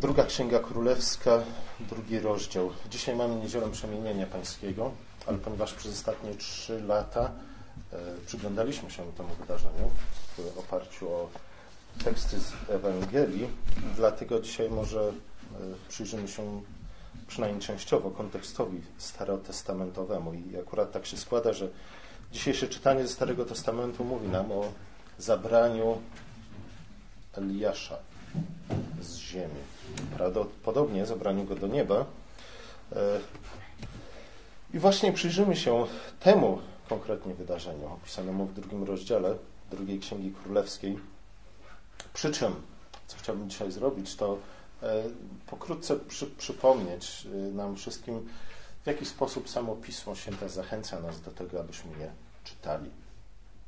Druga Księga Królewska, drugi rozdział. Dzisiaj mamy niedzielę przemienienia pańskiego, ale ponieważ przez ostatnie trzy lata e, przyglądaliśmy się temu wydarzeniu w oparciu o teksty z Ewangelii, dlatego dzisiaj może e, przyjrzymy się przynajmniej częściowo kontekstowi starotestamentowemu. I akurat tak się składa, że dzisiejsze czytanie ze Starego Testamentu mówi nam o zabraniu Eliasza z ziemi. Prawdopodobnie zabraniu go do nieba. E, I właśnie przyjrzymy się temu konkretnie wydarzeniu, opisanemu w drugim rozdziale drugiej Księgi Królewskiej. Przy czym, co chciałbym dzisiaj zrobić, to e, pokrótce przy, przypomnieć e, nam wszystkim, w jaki sposób samo Pismo Święte zachęca nas do tego, abyśmy je czytali.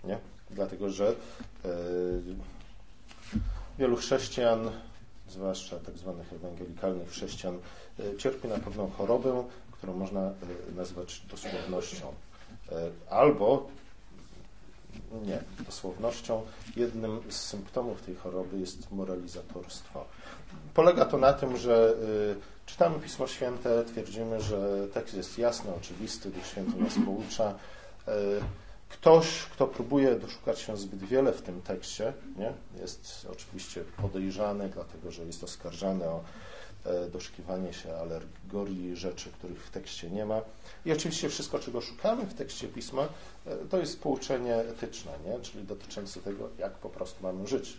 Nie? Dlatego, że wielu chrześcijan zwłaszcza tak zwanych ewangelikalnych chrześcijan, e, cierpi na pewną chorobę, którą można e, nazwać dosłownością. E, albo nie, dosłownością. Jednym z symptomów tej choroby jest moralizatorstwo. Polega to na tym, że czytamy Pismo Święte, twierdzimy, że tekst jest jasny, oczywisty, Duch Święty nas poucza. Ktoś, kto próbuje doszukać się zbyt wiele w tym tekście, nie? jest oczywiście podejrzany, dlatego że jest oskarżany o e, doszukiwanie się alegorii rzeczy, których w tekście nie ma. I oczywiście wszystko, czego szukamy w tekście pisma, e, to jest pouczenie etyczne, nie? czyli dotyczące tego, jak po prostu mamy żyć.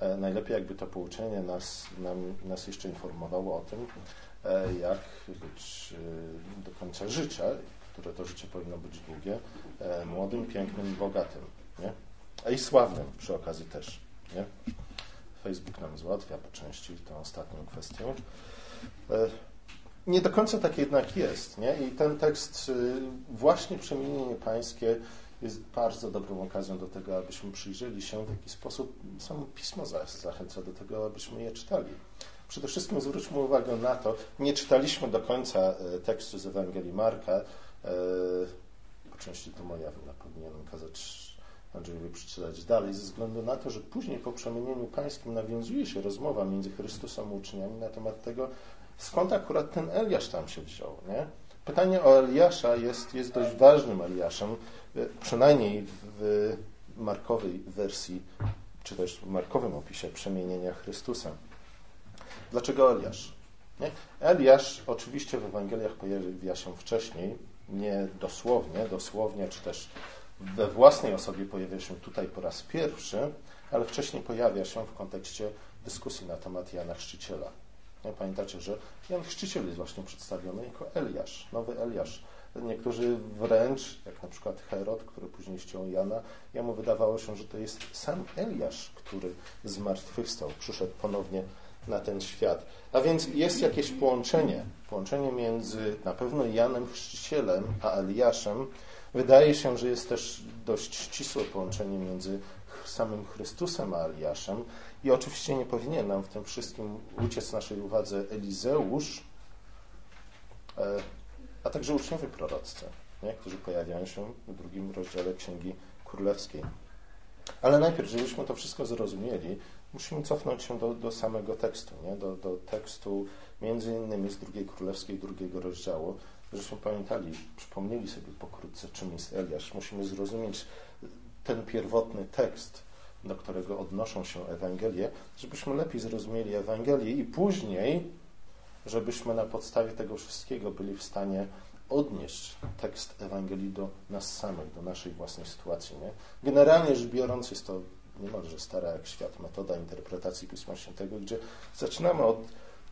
E, najlepiej, jakby to pouczenie nas, nam, nas jeszcze informowało o tym, jak być do końca życia, które to życie powinno być długie, e, młodym, pięknym i bogatym. Nie? A i sławnym przy okazji też. Nie? Facebook nam załatwia po części tą ostatnią kwestię. E, nie do końca tak jednak jest. Nie? I ten tekst, y, właśnie przemienienie pańskie, jest bardzo dobrą okazją do tego, abyśmy przyjrzeli się, w jaki sposób samo Pismo zachęca do tego, abyśmy je czytali. Przede wszystkim zwróćmy uwagę na to, nie czytaliśmy do końca e, tekstu z Ewangelii Marka, po części to moja wina, powinienem kazać Andrzejowi przeczytać dalej, ze względu na to, że później po przemienieniu pańskim nawiązuje się rozmowa między Chrystusem a uczniami na temat tego, skąd akurat ten Eliasz tam się wziął. Nie? Pytanie o Eliasza jest, jest dość ważnym Eliaszem, przynajmniej w markowej wersji, czy też w markowym opisie przemienienia Chrystusa. Dlaczego Eliasz? Nie? Eliasz oczywiście w Ewangeliach pojawia się wcześniej, nie dosłownie, dosłownie, czy też we własnej osobie pojawia się tutaj po raz pierwszy, ale wcześniej pojawia się w kontekście dyskusji na temat Jana Chrzciciela. Pamiętacie, że Jan Chrzciciel jest właśnie przedstawiony jako Eliasz, nowy Eliasz. Niektórzy wręcz, jak na przykład Herod, który później ściął Jana, jemu wydawało się, że to jest sam Eliasz, który zmartwychwstał, przyszedł ponownie na ten świat. A więc jest jakieś połączenie, połączenie między na pewno Janem Chrzcicielem a Eliaszem. Wydaje się, że jest też dość ścisłe połączenie między samym Chrystusem a Eliaszem. I oczywiście nie powinien nam w tym wszystkim uciec naszej uwadze Elizeusz, e, a także uczniowie proroccy, nie? którzy pojawiają się w drugim rozdziale Księgi Królewskiej. Ale najpierw, żebyśmy to wszystko zrozumieli, musimy cofnąć się do, do samego tekstu, nie? Do, do tekstu między innymi z drugiej królewskiej, drugiego rozdziału, żebyśmy pamiętali, przypomnieli sobie pokrótce, czym jest Eliasz. Musimy zrozumieć ten pierwotny tekst, do którego odnoszą się Ewangelie, żebyśmy lepiej zrozumieli Ewangelię i później, żebyśmy na podstawie tego wszystkiego byli w stanie odnieść tekst Ewangelii do nas samych, do naszej własnej sytuacji. Nie? Generalnie rzecz biorąc, jest to niemalże stara jak świat metoda interpretacji Pisma Świętego, gdzie zaczynamy od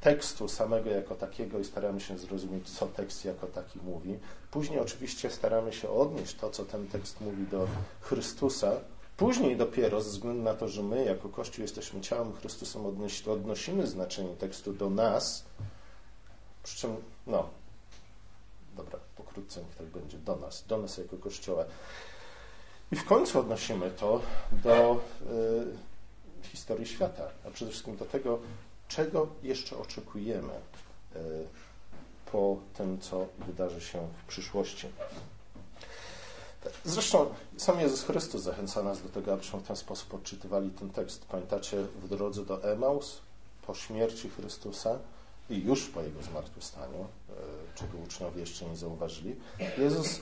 tekstu samego jako takiego i staramy się zrozumieć, co tekst jako taki mówi. Później oczywiście staramy się odnieść to, co ten tekst mówi do Chrystusa. Później dopiero, ze względu na to, że my jako Kościół jesteśmy ciałem Chrystusem, odnosimy znaczenie tekstu do nas, przy czym, no, dobra, pokrótce niech tak będzie, do nas, do nas jako Kościoła. I w końcu odnosimy to do y, historii świata, a przede wszystkim do tego, czego jeszcze oczekujemy y, po tym, co wydarzy się w przyszłości. Zresztą sam Jezus Chrystus zachęca nas do tego, abyśmy w ten sposób odczytywali ten tekst. Pamiętacie, w drodze do Emaus po śmierci Chrystusa i już po Jego zmartwychwstaniu, e, czego uczniowie jeszcze nie zauważyli, Jezus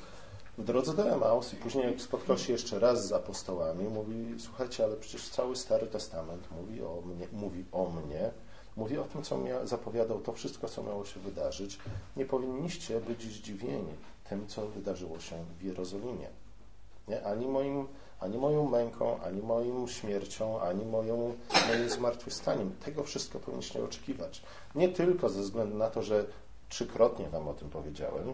w drodze do Emaus i później jak spotkał się jeszcze raz z apostołami, mówi, słuchajcie, ale przecież cały Stary Testament mówi o mnie, mówi o mnie mówi o tym, co mia, zapowiadał to wszystko, co miało się wydarzyć. Nie powinniście być zdziwieni tym, co wydarzyło się w Jerozolimie. Nie? Ani, moim, ani moją męką, ani moją śmiercią, ani moją, moim zmartwychwstaniem. Tego wszystko powinniście oczekiwać. Nie tylko ze względu na to, że trzykrotnie Wam o tym powiedziałem,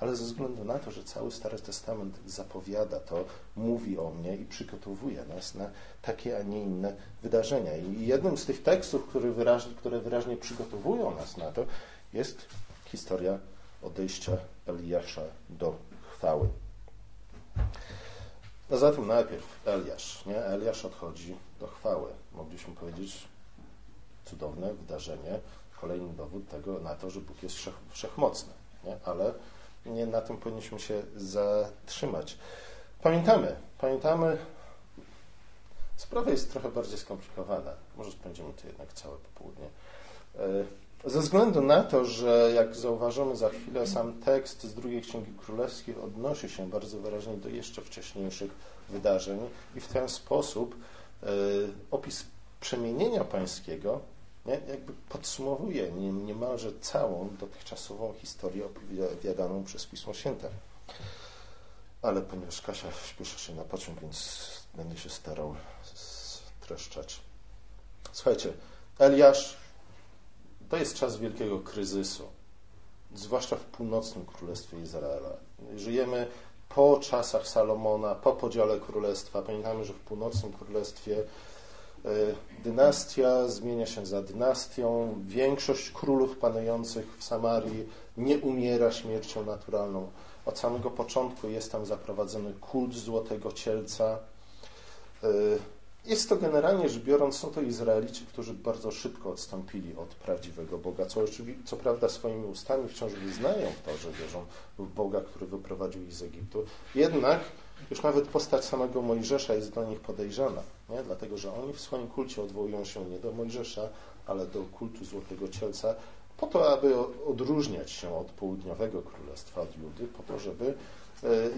ale ze względu na to, że cały Stary Testament zapowiada to, mówi o mnie i przygotowuje nas na takie, a nie inne wydarzenia. I jednym z tych tekstów, które wyraźnie, które wyraźnie przygotowują nas na to, jest historia odejścia Eliasza do chwały. No zatem najpierw Eliasz. Nie? Eliasz odchodzi do chwały. Mogliśmy powiedzieć cudowne wydarzenie, kolejny dowód tego na to, że Bóg jest wszech, wszechmocny. Nie? Ale nie na tym powinniśmy się zatrzymać. Pamiętamy, pamiętamy, sprawa jest trochę bardziej skomplikowana. Może spędzimy tu jednak całe popołudnie. E, ze względu na to, że jak zauważymy za chwilę, sam tekst z drugiej Księgi Królewskiej odnosi się bardzo wyraźnie do jeszcze wcześniejszych wydarzeń i w ten sposób e, opis przemienienia pańskiego jakby podsumowuje niemalże całą dotychczasową historię opowiadaną przez Pismo Święte. Ale ponieważ Kasia śpieszy się na pociąg, więc będę się starał streszczać. Słuchajcie, Eliasz to jest czas wielkiego kryzysu, zwłaszcza w północnym królestwie Izraela. Żyjemy po czasach Salomona, po podziale królestwa. Pamiętamy, że w północnym królestwie dynastia zmienia się za dynastią. Większość królów panujących w Samarii nie umiera śmiercią naturalną. Od samego początku jest tam zaprowadzony kult złotego cielca. Jest to generalnie rzecz biorąc, są to Izraelici, którzy bardzo szybko odstąpili od prawdziwego Boga, co, co prawda swoimi ustami wciąż wyznają to, że wierzą w Boga, który wyprowadził ich z Egiptu. Jednak już nawet postać samego Mojżesza jest dla nich podejrzana, nie? dlatego że oni w swoim kulcie odwołują się nie do Mojżesza, ale do kultu Złotego Cielca, po to, aby odróżniać się od południowego królestwa, od Judy, po to, żeby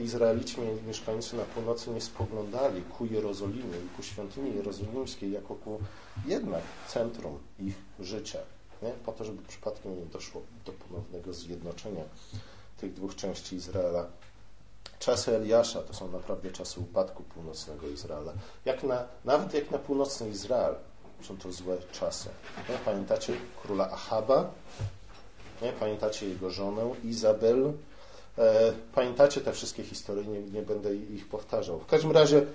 Izraelici mieszkający na północy nie spoglądali ku Jerozolimie i ku świątyni jerozolimskiej jako ku jednak centrum ich życia. Nie? Po to, żeby przypadkiem nie doszło do ponownego zjednoczenia tych dwóch części Izraela czasy Eliasza to są naprawdę czasy upadku północnego Izraela. Jak na, nawet jak na północny Izrael są to złe czasy. Nie? Pamiętacie króla Ahaba? Nie? Pamiętacie jego żonę Izabel? E, pamiętacie te wszystkie historie, nie, nie będę ich powtarzał. W każdym razie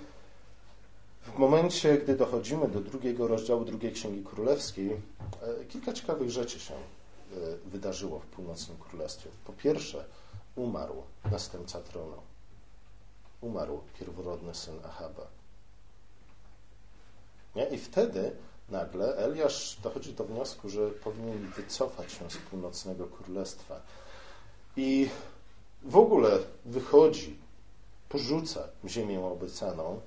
w momencie, gdy dochodzimy do drugiego rozdziału drugiej Księgi Królewskiej, e, kilka ciekawych rzeczy się e, wydarzyło w północnym królestwie. Po pierwsze, umarł następca tronu umarł pierworodny syn Ahaba. Nie? I wtedy nagle Eliasz dochodzi do wniosku, że powinien wycofać się z północnego królestwa. I w ogóle wychodzi, porzuca ziemię obiecaną,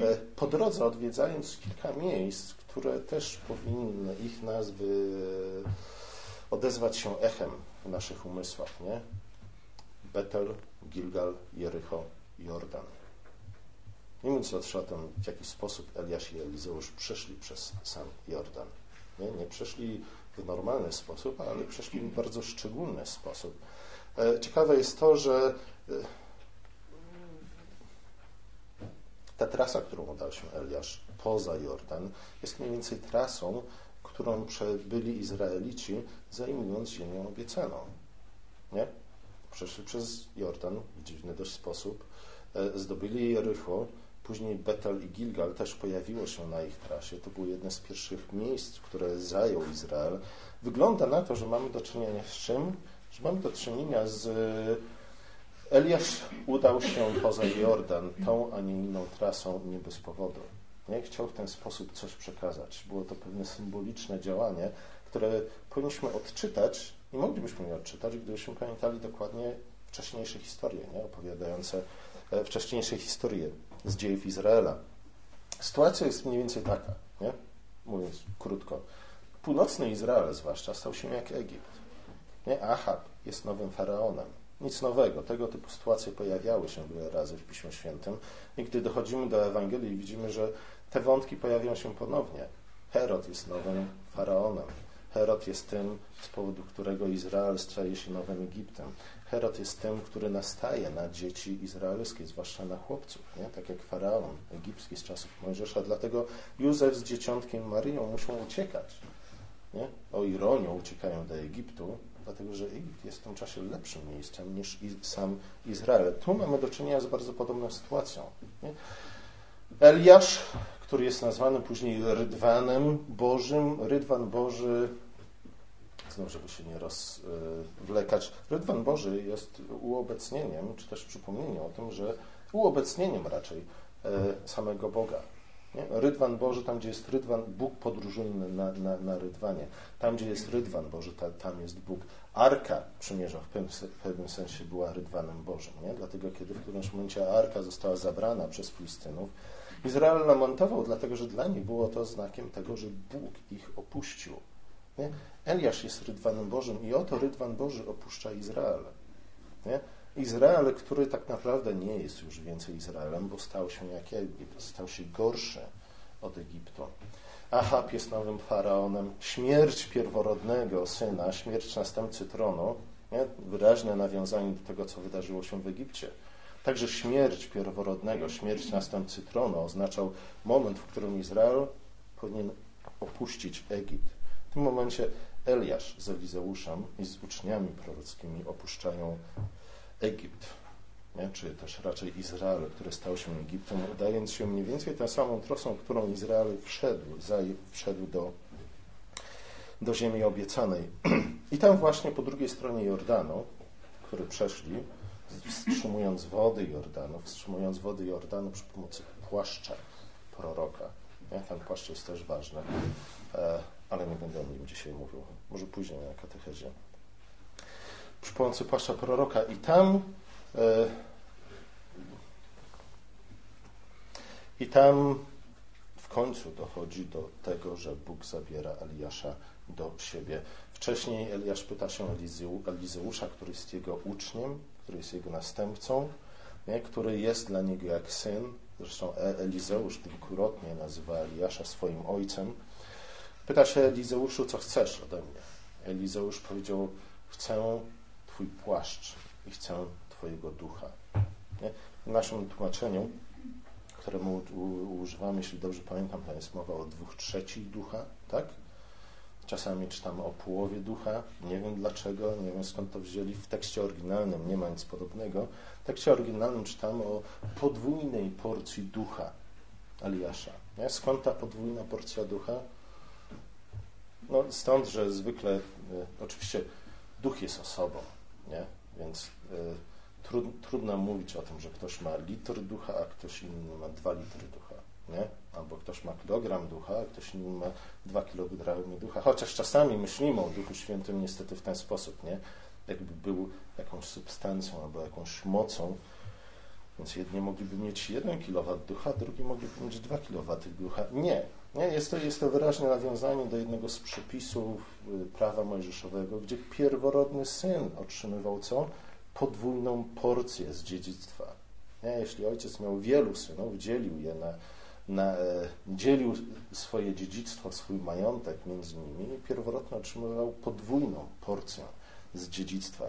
e, po drodze odwiedzając kilka miejsc, które też powinny ich nazwy odezwać się echem w naszych umysłach. Nie? Betel, Gilgal, Jericho, Jordan. Nie mówiąc o tym, w jaki sposób Eliasz i Elizeusz przeszli przez sam Jordan. Nie, nie przeszli w normalny sposób, ale przeszli w bardzo szczególny sposób. E, ciekawe jest to, że e, ta trasa, którą udał się Eliasz poza Jordan, jest mniej więcej trasą, którą przebyli Izraelici, zajmując ziemię obiecaną. Nie? Przeszli przez Jordan w dziwny dość sposób, E, zdobyli Jericho, później Betel i Gilgal też pojawiło się na ich trasie. To było jedne z pierwszych miejsc, które zajął Izrael. Wygląda na to, że mamy do czynienia z czym? Mamy do czynienia z Eliasz udał się poza Jordan tą, a nie inną trasą nie bez powodu. Nie chciał w ten sposób coś przekazać. Było to pewne symboliczne działanie, które powinniśmy odczytać i moglibyśmy je odczytać, gdybyśmy pamiętali dokładnie wcześniejsze historie, nie? opowiadające E, wcześniejsze historie z dziejów Izraela. Sytuacja jest mniej więcej taka, nie? mówiąc krótko. Północny Izrael zwłaszcza stał się jak Egipt. Nie? Ahab jest nowym faraonem. Nic nowego. Tego typu sytuacje pojawiały się wiele razy w Piśmie Świętym. I gdy dochodzimy do Ewangelii, widzimy, że te wątki pojawiają się ponownie. Herod jest nowym faraonem. Herod jest tym, z powodu którego Izrael staje się nowym Egiptem. Herod jest tym, który nastaje na dzieci izraelskie, zwłaszcza na chłopców, nie? tak jak faraon egipski z czasów Mojżesza. Dlatego Józef z dzieciątkiem Maryją muszą uciekać. Nie? O ironią uciekają do Egiptu, dlatego że Egipt jest w tym czasie lepszym miejscem niż sam Izrael. Tu mamy do czynienia z bardzo podobną sytuacją. Nie? Eliasz, który jest nazwany później Rydwanem Bożym, Rydwan Boży znów, żeby się nie rozwlekać. Rydwan Boży jest uobecnieniem, czy też przypomnieniem o tym, że uobecnieniem raczej e, samego Boga. Nie? Rydwan Boży, tam gdzie jest Rydwan, Bóg podróżuje na, na, na Rydwanie. Tam, gdzie jest Rydwan Boży, ta, tam jest Bóg. Arka przymierza w pewnym, w pewnym sensie była Rydwanem Bożym. Nie? Dlatego, kiedy w którymś momencie Arka została zabrana przez Filistynów, Izrael lamentował, dlatego że dla nich było to znakiem tego, że Bóg ich opuścił. Nie? Eliasz jest Rydwanem Bożym i oto Rydwan Boży opuszcza Izrael. Nie? Izrael, który tak naprawdę nie jest już więcej Izraelem, bo stał się jak Egipt, stał się gorszy od Egiptu. Ahab jest nowym faraonem. Śmierć pierworodnego syna, śmierć następcy tronu, nie? wyraźne nawiązanie do tego, co wydarzyło się w Egipcie. Także śmierć pierworodnego, śmierć następcy tronu oznaczał moment, w którym Izrael powinien opuścić Egipt. W tym momencie Eliasz z Elizeuszem i z uczniami prorockimi opuszczają Egipt, nie? czy też raczej Izrael, który stał się Egiptem, udając się mniej więcej tą samą trosą, którą Izrael wszedł, wszedł do, do ziemi obiecanej. I tam właśnie po drugiej stronie Jordanu, który przeszli, wstrzymując wody Jordanu, wstrzymując wody Jordanu przy pomocy płaszcza proroka. Nie? Ten płaszcz jest też ważny. E, ale nie będę o nim dzisiaj mówił. Może później na katechezie. Przy pomocy płaszcza proroka i tam e, i tam w końcu dochodzi do tego, że Bóg zabiera Eliasza do siebie. Wcześniej Eliasz pyta się Elizeusza, który jest jego uczniem, który jest jego następcą, nie? który jest dla niego jak syn. Zresztą e- Elizeusz kilkukrotnie nazywa Eliasza swoim ojcem. Pyta się Elizeuszu, co chcesz ode mnie. Elizeusz powiedział, chcę Twój płaszcz i chcę Twojego ducha. Nie? W naszym tłumaczeniu, któremu używamy, jeśli dobrze pamiętam, to jest mowa o dwóch trzecich ducha, tak? Czasami czytamy o połowie ducha, nie wiem dlaczego, nie wiem skąd to wzięli. W tekście oryginalnym nie ma nic podobnego. W tekście oryginalnym czytamy o podwójnej porcji ducha Eliasza. Nie? Skąd ta podwójna porcja ducha? No, stąd, że zwykle, y, oczywiście duch jest osobą, nie? więc y, trud, trudno mówić o tym, że ktoś ma litr ducha, a ktoś inny ma dwa litry ducha. Nie? Albo ktoś ma kilogram ducha, a ktoś inny ma dwa kilogramy ducha. Chociaż czasami myślimy o Duchu Świętym niestety w ten sposób, nie? jakby był jakąś substancją albo jakąś mocą. Więc jedni mogliby mieć jeden kilowat ducha, drugi mogliby mieć dwa kilowaty ducha. Nie, nie, jest, to, jest to wyraźne nawiązanie do jednego z przepisów y, prawa mojżeszowego, gdzie pierworodny syn otrzymywał co? Podwójną porcję z dziedzictwa. Nie? Jeśli ojciec miał wielu synów, dzielił je na, na, e, dzielił swoje dziedzictwo, swój majątek między nimi, pierworodny otrzymywał podwójną porcję z dziedzictwa.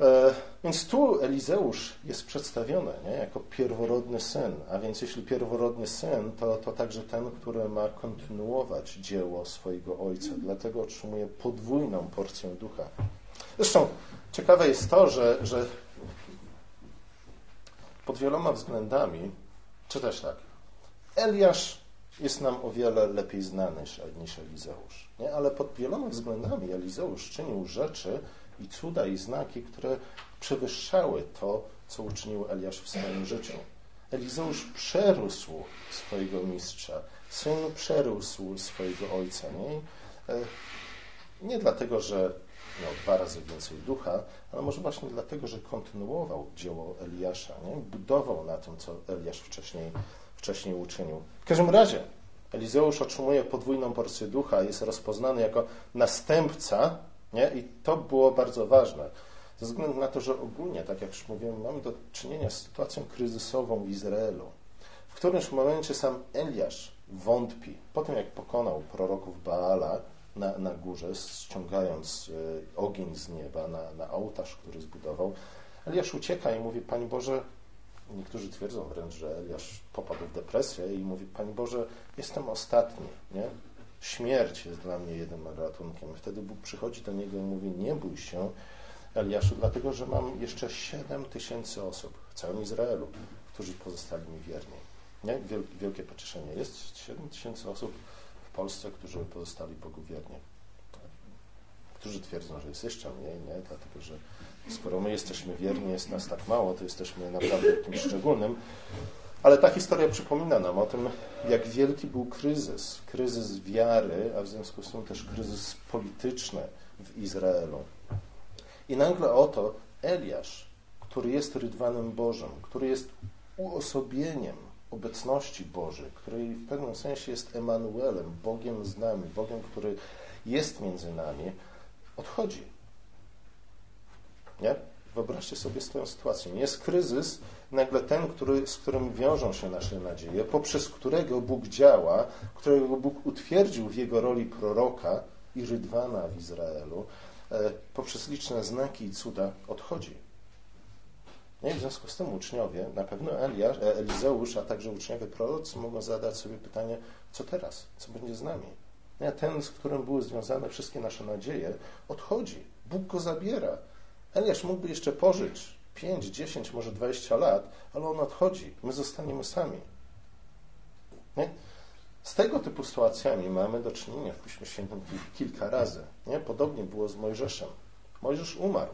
E, więc tu Elizeusz jest przedstawiony nie, jako pierworodny syn, a więc jeśli pierworodny syn, to, to także ten, który ma kontynuować dzieło swojego ojca. Dlatego otrzymuje podwójną porcję ducha. Zresztą ciekawe jest to, że, że pod wieloma względami, czy też tak, Eliasz jest nam o wiele lepiej znany niż Elizeusz. Nie? Ale pod wieloma względami Elizeusz czynił rzeczy, i cuda i znaki, które przewyższały to, co uczynił Eliasz w swoim życiu. Elizeusz przerósł swojego mistrza, syn przerósł swojego ojca. Nie, e, nie dlatego, że miał dwa razy więcej ducha, ale może właśnie dlatego, że kontynuował dzieło Eliasza, nie? budował na tym, co Eliasz wcześniej, wcześniej uczynił. W każdym razie, Elizeusz otrzymuje podwójną porcję ducha, jest rozpoznany jako następca, nie? i to było bardzo ważne. Ze względu na to, że ogólnie, tak jak już mówiłem, mamy do czynienia z sytuacją kryzysową w Izraelu. W którymś momencie sam Eliasz wątpi, po tym jak pokonał proroków Baala na, na górze, ściągając e, ogień z nieba na, na ołtarz, który zbudował, Eliasz ucieka i mówi, Pani Boże, niektórzy twierdzą wręcz, że Eliasz popadł w depresję i mówi, Pani Boże, jestem ostatni, nie? Śmierć jest dla mnie jedynym ratunkiem. Wtedy Bóg przychodzi do niego i mówi, nie bój się, Eliaszu, dlatego że mam jeszcze 7 tysięcy osób w całym Izraelu, którzy pozostali mi wierni. Nie? Wielkie pocieszenie. Jest 7 tysięcy osób w Polsce, którzy pozostali Bogu wierni. Którzy twierdzą, że jest jeszcze mniej, nie? dlatego że skoro my jesteśmy wierni, jest nas tak mało, to jesteśmy naprawdę kimś szczególnym. Ale ta historia przypomina nam o tym, jak wielki był kryzys. Kryzys wiary, a w związku z tym też kryzys polityczny w Izraelu. I nagle oto Eliasz, który jest rydwanem Bożym, który jest uosobieniem obecności Bożej, który w pewnym sensie jest Emanuelem, Bogiem z nami, Bogiem, który jest między nami, odchodzi. Nie? Wyobraźcie sobie swoją sytuację. Jest kryzys, nagle ten, który, z którym wiążą się nasze nadzieje, poprzez którego Bóg działa, którego Bóg utwierdził w jego roli proroka i rydwana w Izraelu, E, poprzez liczne znaki i cuda odchodzi. No i w związku z tym uczniowie, na pewno Eliasz, e, Elizeusz, a także uczniowie prorocy mogą zadać sobie pytanie, co teraz? Co będzie z nami? Nie, ten, z którym były związane wszystkie nasze nadzieje, odchodzi. Bóg go zabiera. Eliasz mógłby jeszcze pożyć 5, 10, może 20 lat, ale on odchodzi. My zostaniemy sami. Nie? Z tego typu sytuacjami mamy do czynienia w Piśmie Świętym kilka razy. Nie? Podobnie było z Mojżeszem. Mojżesz umarł.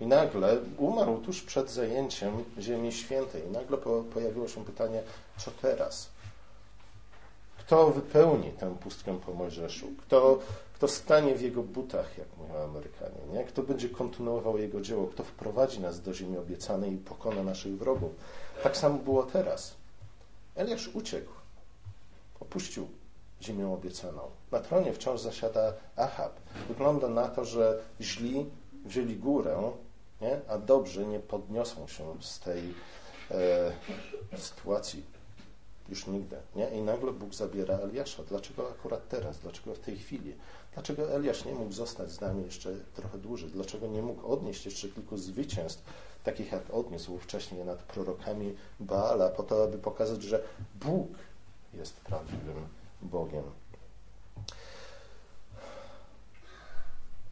I nagle umarł tuż przed zajęciem Ziemi Świętej. I nagle pojawiło się pytanie, co teraz? Kto wypełni tę pustkę po Mojżeszu? Kto, kto stanie w jego butach, jak mówią Amerykanie? Nie? Kto będzie kontynuował jego dzieło? Kto wprowadzi nas do ziemi obiecanej i pokona naszych wrogów? Tak samo było teraz. Eliasz uciekł opuścił ziemię obiecaną. Na tronie wciąż zasiada Ahab. Wygląda na to, że źli wzięli górę, nie? a dobrzy nie podniosą się z tej e, sytuacji już nigdy. Nie? I nagle Bóg zabiera Eliasza. Dlaczego akurat teraz? Dlaczego w tej chwili? Dlaczego Eliasz nie mógł zostać z nami jeszcze trochę dłużej? Dlaczego nie mógł odnieść jeszcze kilku zwycięstw, takich jak odniósł wcześniej nad prorokami Baala, po to, aby pokazać, że Bóg jest prawdziwym Bogiem.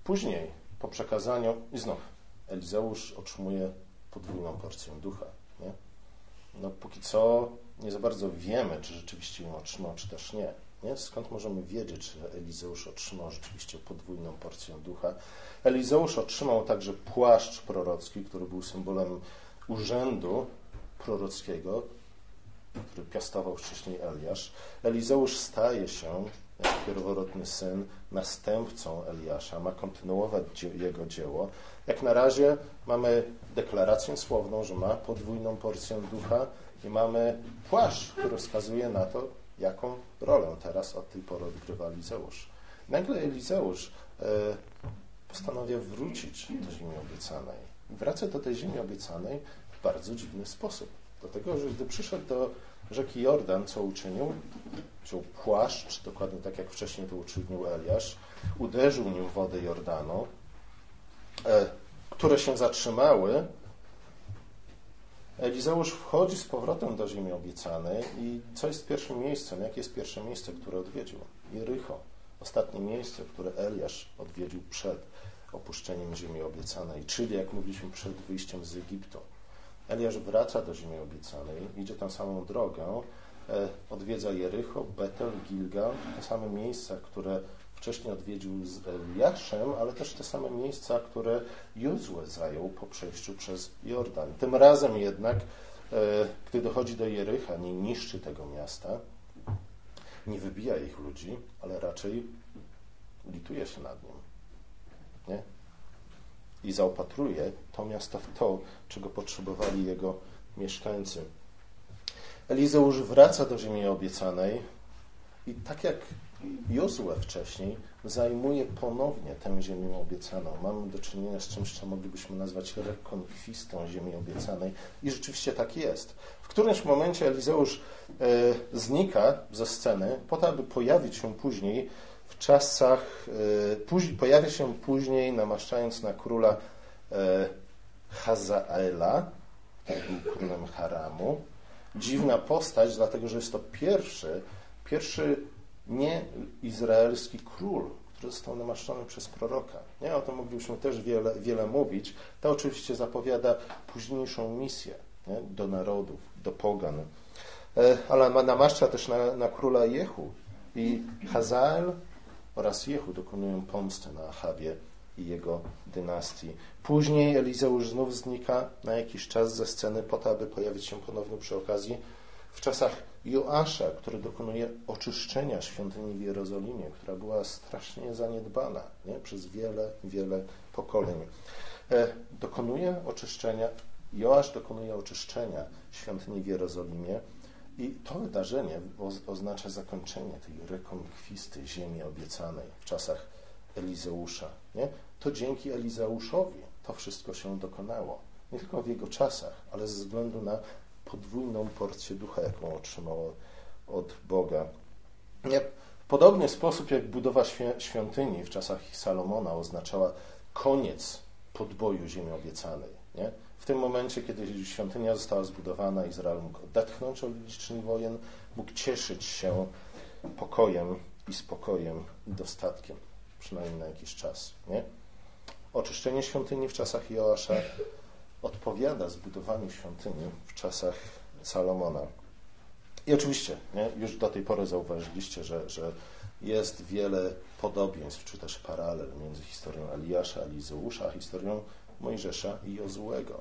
Później, po przekazaniu, i znów Elizeusz otrzymuje podwójną porcję ducha. No, póki co nie za bardzo wiemy, czy rzeczywiście ją otrzymał, czy też nie. nie. Skąd możemy wiedzieć, że Elizeusz otrzymał rzeczywiście podwójną porcję ducha? Elizeusz otrzymał także płaszcz prorocki, który był symbolem urzędu prorockiego, który piastował wcześniej Eliasz. Elizeusz staje się, jako pierworodny syn, następcą Eliasza, ma kontynuować jego dzieło. Jak na razie mamy deklarację słowną, że ma podwójną porcję ducha i mamy płaszcz, który wskazuje na to, jaką rolę teraz od tej pory odgrywa Elizeusz. Nagle Elizeusz e, postanawia wrócić do ziemi obiecanej. Wraca do tej ziemi obiecanej w bardzo dziwny sposób. Dlatego, że gdy przyszedł do rzeki Jordan, co uczynił? Wziął płaszcz, dokładnie tak jak wcześniej to uczynił Eliasz, uderzył nim w wodę Jordanu, e, które się zatrzymały. Elizeusz wchodzi z powrotem do ziemi obiecanej i co jest pierwszym miejscem? Jakie jest pierwsze miejsce, które odwiedził? Jericho. Ostatnie miejsce, które Eliasz odwiedził przed opuszczeniem ziemi obiecanej, czyli jak mówiliśmy przed wyjściem z Egiptu. Eliasz wraca do ziemi obiecanej, idzie tą samą drogę, e, odwiedza Jericho, Betel, Gilgal, te same miejsca, które wcześniej odwiedził z Eliaszem, ale też te same miejsca, które Jozue zajął po przejściu przez Jordan. Tym razem jednak, e, gdy dochodzi do Jericha, nie niszczy tego miasta, nie wybija ich ludzi, ale raczej lituje się nad nim. Nie? I zaopatruje to miasto w to, czego potrzebowali jego mieszkańcy. Elizeusz wraca do ziemi obiecanej I tak jak Jozue wcześniej zajmuje ponownie tę ziemię obiecaną. Mamy do czynienia z czymś, co moglibyśmy nazwać rekonkwistą ziemi obiecanej i rzeczywiście tak jest. W którymś momencie Elizeusz e, znika ze sceny po to, aby pojawić się później w czasach, później, pojawia się później namaszczając na króla e, Hazaela, był królem Haramu. Dziwna postać, dlatego że jest to pierwszy, pierwszy nie izraelski król, który został namaszczony przez proroka. Nie? O tym moglibyśmy też wiele, wiele mówić. To oczywiście zapowiada późniejszą misję nie? do narodów, do pogan. E, ale namaszcza też na, na króla Jehu. I Hazael oraz Jehu dokonują pomsty na Achabie i jego dynastii. Później Elizeusz znów znika na jakiś czas ze sceny po to, aby pojawić się ponownie przy okazji w czasach Joasza, który dokonuje oczyszczenia świątyni w Jerozolimie, która była strasznie zaniedbana nie? przez wiele, wiele pokoleń. E, dokonuje oczyszczenia, Joasz dokonuje oczyszczenia świątyni w Jerozolimie i to wydarzenie oznacza zakończenie tej rekonkwisty ziemi obiecanej w czasach Elizeusza. Nie? To dzięki Elizeuszowi to wszystko się dokonało. Nie tylko w jego czasach, ale ze względu na podwójną porcję ducha, jaką otrzymał od Boga. Nie, w podobny sposób jak budowa świątyni w czasach Salomona oznaczała koniec podboju ziemi obiecanej. Nie? W tym momencie, kiedy świątynia została zbudowana, Izrael mógł odetchnąć od licznych wojen, mógł cieszyć się pokojem i spokojem i dostatkiem, przynajmniej na jakiś czas. Nie? Oczyszczenie świątyni w czasach Joasza odpowiada zbudowaniu świątyni w czasach Salomona. I oczywiście, nie, już do tej pory zauważyliście, że, że jest wiele podobieństw, czy też paralel między historią Eliasza, Elizeusza, a historią Mojżesza i Jozułego.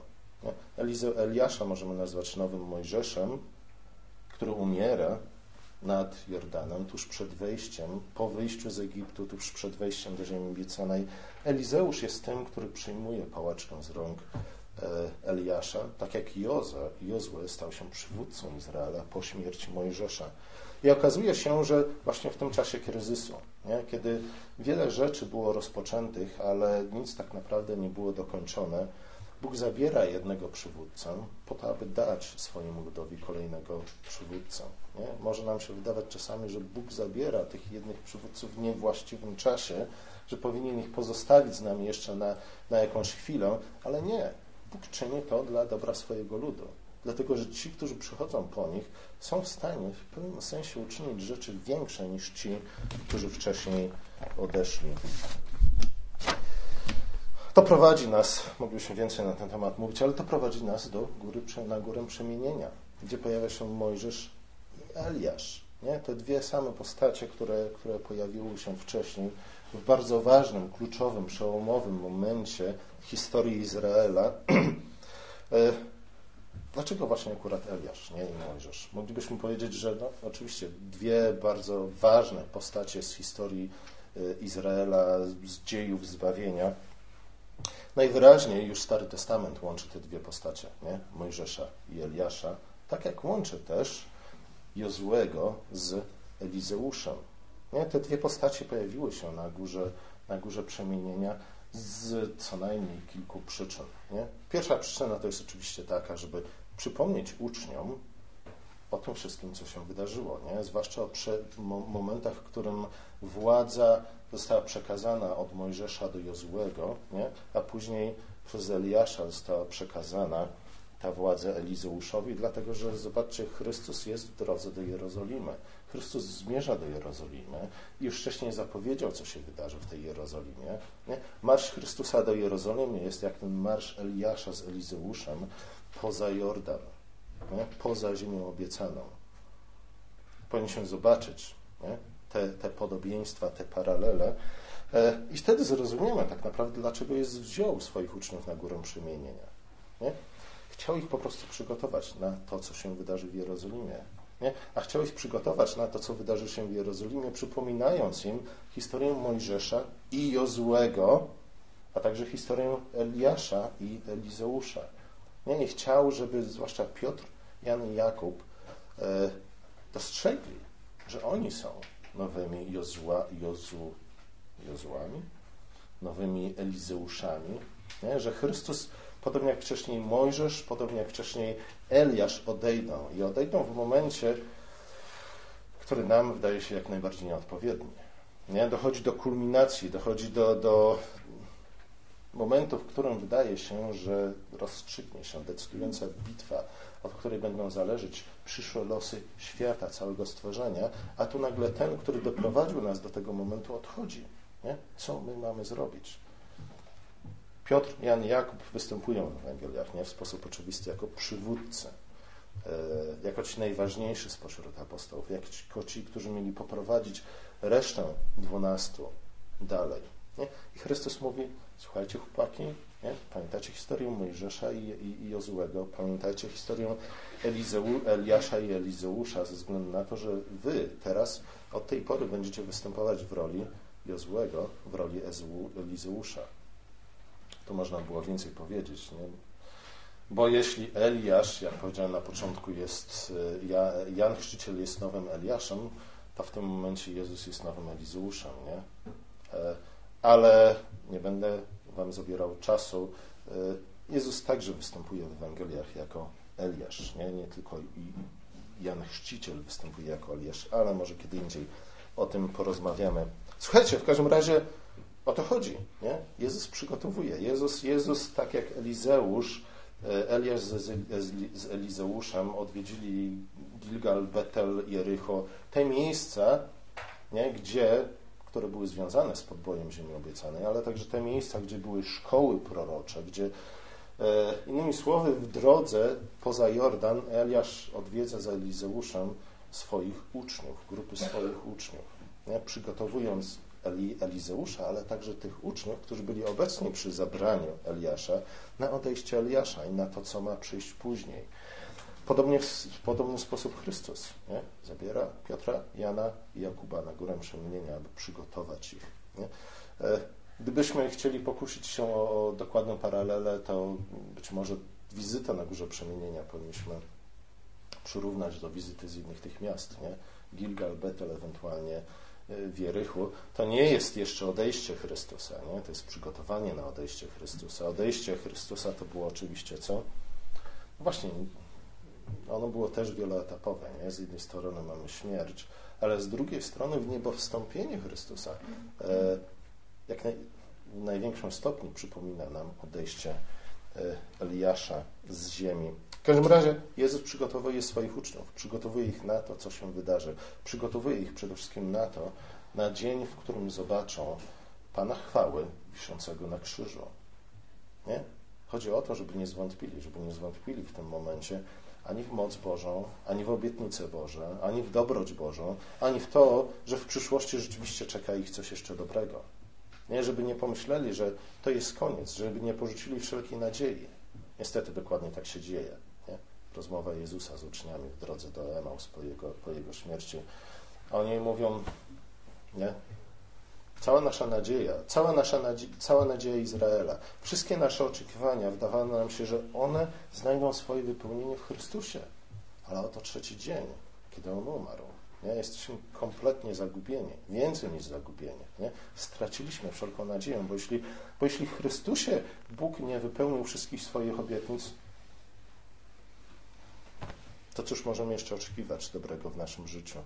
Eliasza możemy nazwać nowym Mojżeszem, który umiera nad Jordanem tuż przed wejściem, po wyjściu z Egiptu, tuż przed wejściem do ziemi obiecanej. Elizeusz jest tym, który przyjmuje pałaczkę z rąk E, Eliasza, tak jak Joza, Jozue stał się przywódcą Izraela po śmierci Mojżesza. I okazuje się, że właśnie w tym czasie kryzysu, nie? kiedy wiele rzeczy było rozpoczętych, ale nic tak naprawdę nie było dokończone, Bóg zabiera jednego przywódcę po to, aby dać swojemu ludowi kolejnego przywódcę. Nie? Może nam się wydawać czasami, że Bóg zabiera tych jednych przywódców w niewłaściwym czasie, że powinien ich pozostawić z nami jeszcze na, na jakąś chwilę, ale nie. Bóg czyni to dla dobra swojego ludu. Dlatego, że ci, którzy przychodzą po nich, są w stanie w pewnym sensie uczynić rzeczy większe niż ci, którzy wcześniej odeszli. To prowadzi nas, moglibyśmy więcej na ten temat mówić, ale to prowadzi nas do góry, na górę przemienienia, gdzie pojawia się Mojżesz i Eliasz. Nie? Te dwie same postacie, które, które pojawiły się wcześniej w bardzo ważnym, kluczowym, przełomowym momencie historii Izraela. Dlaczego właśnie akurat Eliasz, nie i Mojżesz? Moglibyśmy powiedzieć, że no, oczywiście dwie bardzo ważne postacie z historii e, Izraela, z dziejów zbawienia. Najwyraźniej już Stary Testament łączy te dwie postacie, nie? Mojżesza i Eliasza, tak jak łączy też Jozłego z Elizeuszem. Nie? Te dwie postacie pojawiły się na górze, na górze przemienienia z co najmniej kilku przyczyn. Nie? Pierwsza przyczyna to jest oczywiście taka, żeby przypomnieć uczniom o tym wszystkim, co się wydarzyło, nie? zwłaszcza o momentach, w którym władza została przekazana od Mojżesza do Jozłego, nie? a później przez Eliasza została przekazana ta władza Elizeuszowi, dlatego że zobaczcie, Chrystus jest w drodze do Jerozolimy. Chrystus zmierza do Jerozolimy i już wcześniej zapowiedział, co się wydarzy w tej Jerozolimie. Nie? Marsz Chrystusa do Jerozolimy jest jak ten marsz Eliasza z Elizeuszem poza Jordan, nie? poza ziemią obiecaną. Powinniśmy zobaczyć nie? Te, te podobieństwa, te paralele e, i wtedy zrozumiemy tak naprawdę, dlaczego jest wziął swoich uczniów na górę przemienienia. Nie? Chciał ich po prostu przygotować na to, co się wydarzy w Jerozolimie. Nie? A chciał ich przygotować na to, co wydarzy się w Jerozolimie, przypominając im historię Mojżesza i Jozłego, a także historię Eliasza i Elizeusza. Nie, chciał, żeby zwłaszcza Piotr, Jan i Jakub e, dostrzegli, że oni są nowymi Jozua, Jozu, Jozuami, nowymi Elizeuszami, nie? że Chrystus, podobnie jak wcześniej Mojżesz, podobnie jak wcześniej Eliasz odejdą i odejdą w momencie, który nam wydaje się jak najbardziej nieodpowiedni. Nie? Dochodzi do kulminacji, dochodzi do, do momentu, w którym wydaje się, że rozstrzygnie się decydująca bitwa, od której będą zależeć przyszłe losy świata, całego stworzenia, a tu nagle ten, który doprowadził nas do tego momentu, odchodzi. Nie? Co my mamy zrobić? Piotr, Jan i Jakub występują w Ewangeliach nie w sposób oczywisty jako przywódcy, e, jako ci najważniejsi spośród apostołów, jako ci, którzy mieli poprowadzić resztę dwunastu dalej. Nie? I Chrystus mówi, słuchajcie chłopaki, nie? pamiętacie historię Mojżesza i, i, i Jozułego, pamiętajcie historię Elizeu, Eliasza i Elizeusza ze względu na to, że wy teraz od tej pory będziecie występować w roli Jozłego, w roli Elizeusza. Tu można było więcej powiedzieć. Nie? Bo jeśli Eliasz, jak powiedziałem na początku, jest, e, Jan Chrzciciel jest nowym Eliaszem, to w tym momencie Jezus jest nowym Elizeuszem. Nie? Ale nie będę Wam zabierał czasu. E, Jezus także występuje w Ewangeliach jako Eliasz, nie, nie tylko Jan Chrzciciel występuje jako Eliasz, ale może kiedy indziej o tym porozmawiamy. Słuchajcie, w każdym razie o to chodzi. Nie? Jezus przygotowuje. Jezus, Jezus, tak jak Elizeusz, e, Eliasz z Elizeuszem odwiedzili Gilgal, Betel, Jericho, te miejsca, nie, gdzie, które były związane z podbojem ziemi obiecanej, ale także te miejsca, gdzie były szkoły prorocze, gdzie e, innymi słowy w drodze poza Jordan Eliasz odwiedza za Elizeuszem swoich uczniów, grupy swoich uczniów, nie, przygotowując Eli, Elizeusza, ale także tych uczniów, którzy byli obecni przy zabraniu Eliasza, na odejście Eliasza i na to, co ma przyjść później. Podobnie w podobny sposób Chrystus nie? zabiera Piotra, Jana i Jakuba na górę przemienienia, aby przygotować ich. Nie? E, gdybyśmy chcieli pokusić się o, dokładną paralelę, to być może wizytę na górze przemienienia powinniśmy przyrównać do wizyty z innych tych miast. Nie? Gilgal, Betel, ewentualnie w Jerychu, to nie jest jeszcze odejście Chrystusa, nie? to jest przygotowanie na odejście Chrystusa. Odejście Chrystusa to było oczywiście co? Właśnie, ono było też wieloetapowe. Nie? Z jednej strony mamy śmierć, ale z drugiej strony w niebo wstąpienie Chrystusa e, jak naj, w największym stopniu przypomina nam odejście e, Eliasza z ziemi. W każdym razie Jezus przygotowuje swoich uczniów, przygotowuje ich na to, co się wydarzy. Przygotowuje ich przede wszystkim na to, na dzień, w którym zobaczą Pana chwały wiszącego na krzyżu. Nie? Chodzi o to, żeby nie zwątpili, żeby nie zwątpili w tym momencie ani w moc Bożą, ani w obietnice Boże, ani w dobroć Bożą, ani w to, że w przyszłości rzeczywiście czeka ich coś jeszcze dobrego. Nie, żeby nie pomyśleli, że to jest koniec, żeby nie porzucili wszelkiej nadziei. Niestety dokładnie tak się dzieje rozmowa Jezusa z uczniami w drodze do Emaus po jego, po jego śmierci. A oni mówią, nie? Cała nasza nadzieja, cała nasza nadzieja, cała nadzieja Izraela, wszystkie nasze oczekiwania, wydawało nam się, że one znajdą swoje wypełnienie w Chrystusie. Ale oto trzeci dzień, kiedy On umarł. Nie? Jesteśmy kompletnie zagubieni, więcej niż zagubieni. Nie? Straciliśmy wszelką nadzieję, bo jeśli, bo jeśli w Chrystusie Bóg nie wypełnił wszystkich swoich obietnic, to cóż możemy jeszcze oczekiwać dobrego w naszym życiu?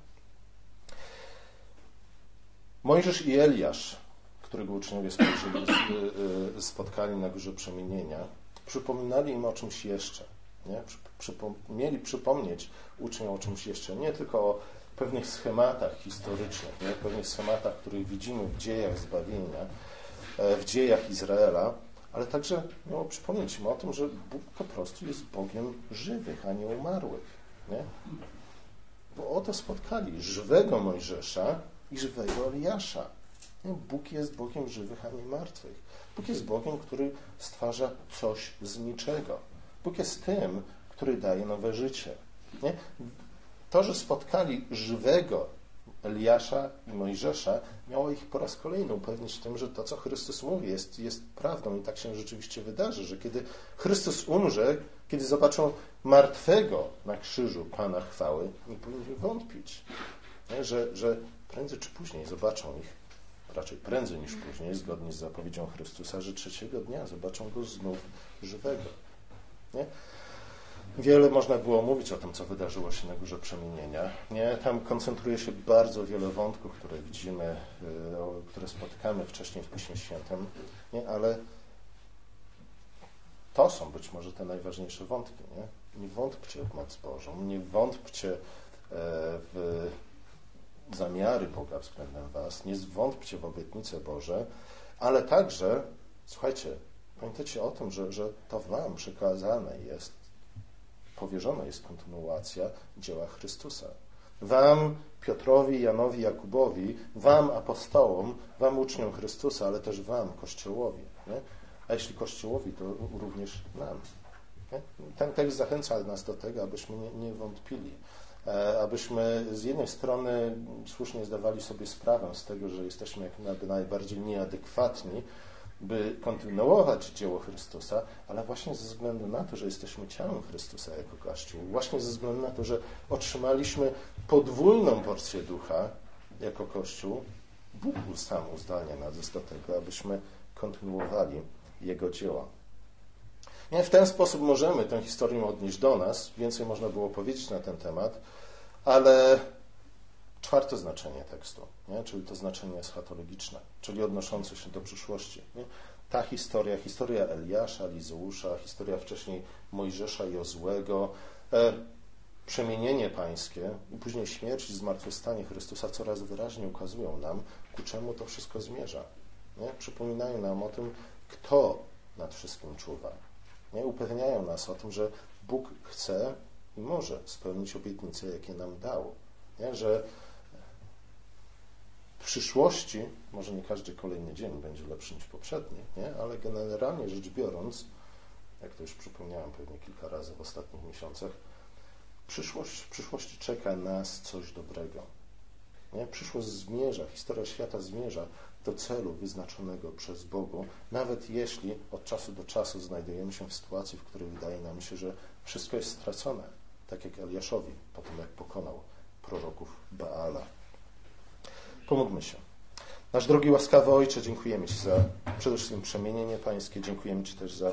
Mojżesz i Eliasz, którego uczniowie y, y, spotkali na górze przemienienia, przypominali im o czymś jeszcze. Nie? Przypom mieli przypomnieć uczniom o czymś jeszcze, nie tylko o pewnych schematach historycznych, nie? pewnych schematach, których widzimy w dziejach zbawienia, e, w dziejach Izraela, ale także miało przypomnieć im o tym, że Bóg po prostu jest Bogiem żywych, a nie umarłych. Nie? Bo oto spotkali żywego Mojżesza i żywego Eliasza. Bóg jest Bogiem żywych, a nie martwych. Bóg jest Bogiem, który stwarza coś z niczego. Bóg jest tym, który daje nowe życie. Nie? To, że spotkali żywego Eliasza i Mojżesza, miało ich po raz kolejny upewnić tym, że to, co Chrystus mówi, jest, jest prawdą i tak się rzeczywiście wydarzy, że kiedy Chrystus umrze, kiedy zobaczą martwego na krzyżu Pana chwały, nie powinni wątpić. nie? Że, że prędzej czy później zobaczą ich, raczej prędzej niż później, zgodnie z zapowiedzią Chrystusa, że trzeciego dnia zobaczą Go znów żywego. Nie? Wiele można było mówić o tym, co wydarzyło się na Górze Przemienienia. Nie? Tam koncentruje się bardzo wiele wątków, które widzimy, y, które spotykamy wcześniej w Piśmie Świętym, nie? ale to są być może te najważniejsze wątki. Nie, nie wątpcie w moc Bożą, nie wątpcie e, w zamiary Boga względem Was, nie zwątpcie w obietnice Boże, ale także, słuchajcie, pamiętajcie o tym, że, że to Wam przekazane jest, powierzona jest kontynuacja dzieła Chrystusa. Wam, Piotrowi, Janowi, Jakubowi, Wam, apostołom, Wam, uczniom Chrystusa, ale też Wam, Kościołowi. Nie? A jeśli Kościołowi, to również nam. Nie? Ten tekst zachęca nas do tego, abyśmy nie, nie wątpili, abyśmy z jednej strony słusznie zdawali sobie sprawę z tego, że jesteśmy jak najbardziej nieadekwatni, by kontynuować dzieło Chrystusa, ale właśnie ze względu na to, że jesteśmy ciałem Chrystusa jako Kościół, właśnie ze względu na to, że otrzymaliśmy podwójną porcję ducha jako Kościół, Bóg sam uzdalnia nas do tego, abyśmy kontynuowali Jego dzieła. Nie, w ten sposób możemy tę historię odnieść do nas. Więcej można było powiedzieć na ten temat, ale czwarte znaczenie tekstu, nie? czyli to znaczenie eschatologiczne, czyli odnoszące się do przyszłości. Nie? Ta historia, historia Eliasza, Lizeusza, historia wcześniej Mojżesza i Ozłego, e, przemienienie pańskie i później śmierć i zmartwychwstanie Chrystusa coraz wyraźniej ukazują nam, ku czemu to wszystko zmierza. Nie? Przypominają nam o tym, kto nad wszystkim czuwa. Nie? Upewniają nas o tym, że Bóg chce i może spełnić obietnice, jakie nam dał. Nie? Że w przyszłości, może nie każdy kolejny dzień będzie lepszy niż poprzedni, nie? ale generalnie rzecz biorąc, jak to już przypomniałem pewnie kilka razy w ostatnich miesiącach, przyszłość, w przyszłości czeka nas coś dobrego. Nie? Przyszłość zmierza, historia świata zmierza do celu wyznaczonego przez Bogu, nawet jeśli od czasu do czasu znajdujemy się w sytuacji, w której wydaje nam się, że wszystko jest stracone, tak jak Eliaszowi, po tym jak pokonał proroków Baala. Pomódlmy się. Nasz drogi łaskawy Ojcze, dziękujemy Ci za przede wszystkim przemienienie Pańskie, dziękujemy Ci też za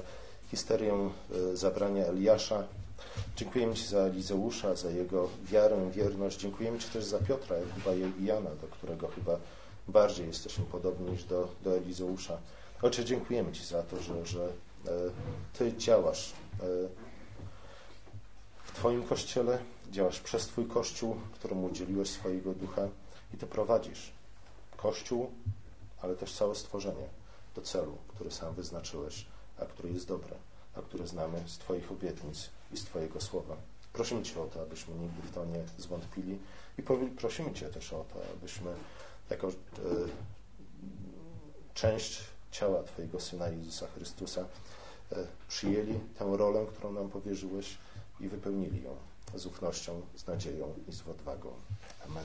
historię e, zabrania Eliasza, dziękujemy Ci za Elizeusza, za jego wiarę, wierność, dziękujemy Ci też za Piotra, chyba i Jana, do którego chyba bardziej jesteśmy podobni niż do, do Elizeusza. Ojcze, dziękujemy Ci za to, że, że e, Ty działasz e, w Twoim Kościele, działasz przez Twój Kościół, któremu udzieliłeś swojego ducha i Ty prowadzisz Kościół, ale też całe stworzenie do celu, który sam wyznaczyłeś, a który jest dobry, a który znamy z Twoich obietnic i z Twojego słowa. Prosimy Cię o to, abyśmy nigdy w to nie zwątpili i prosimy Cię też o to, abyśmy jako e, część ciała Twojego Syna Jezusa Chrystusa e, przyjęli tę rolę, którą nam powierzyłeś i wypełnili ją z ufnością, z nadzieją i z odwagą. Amen.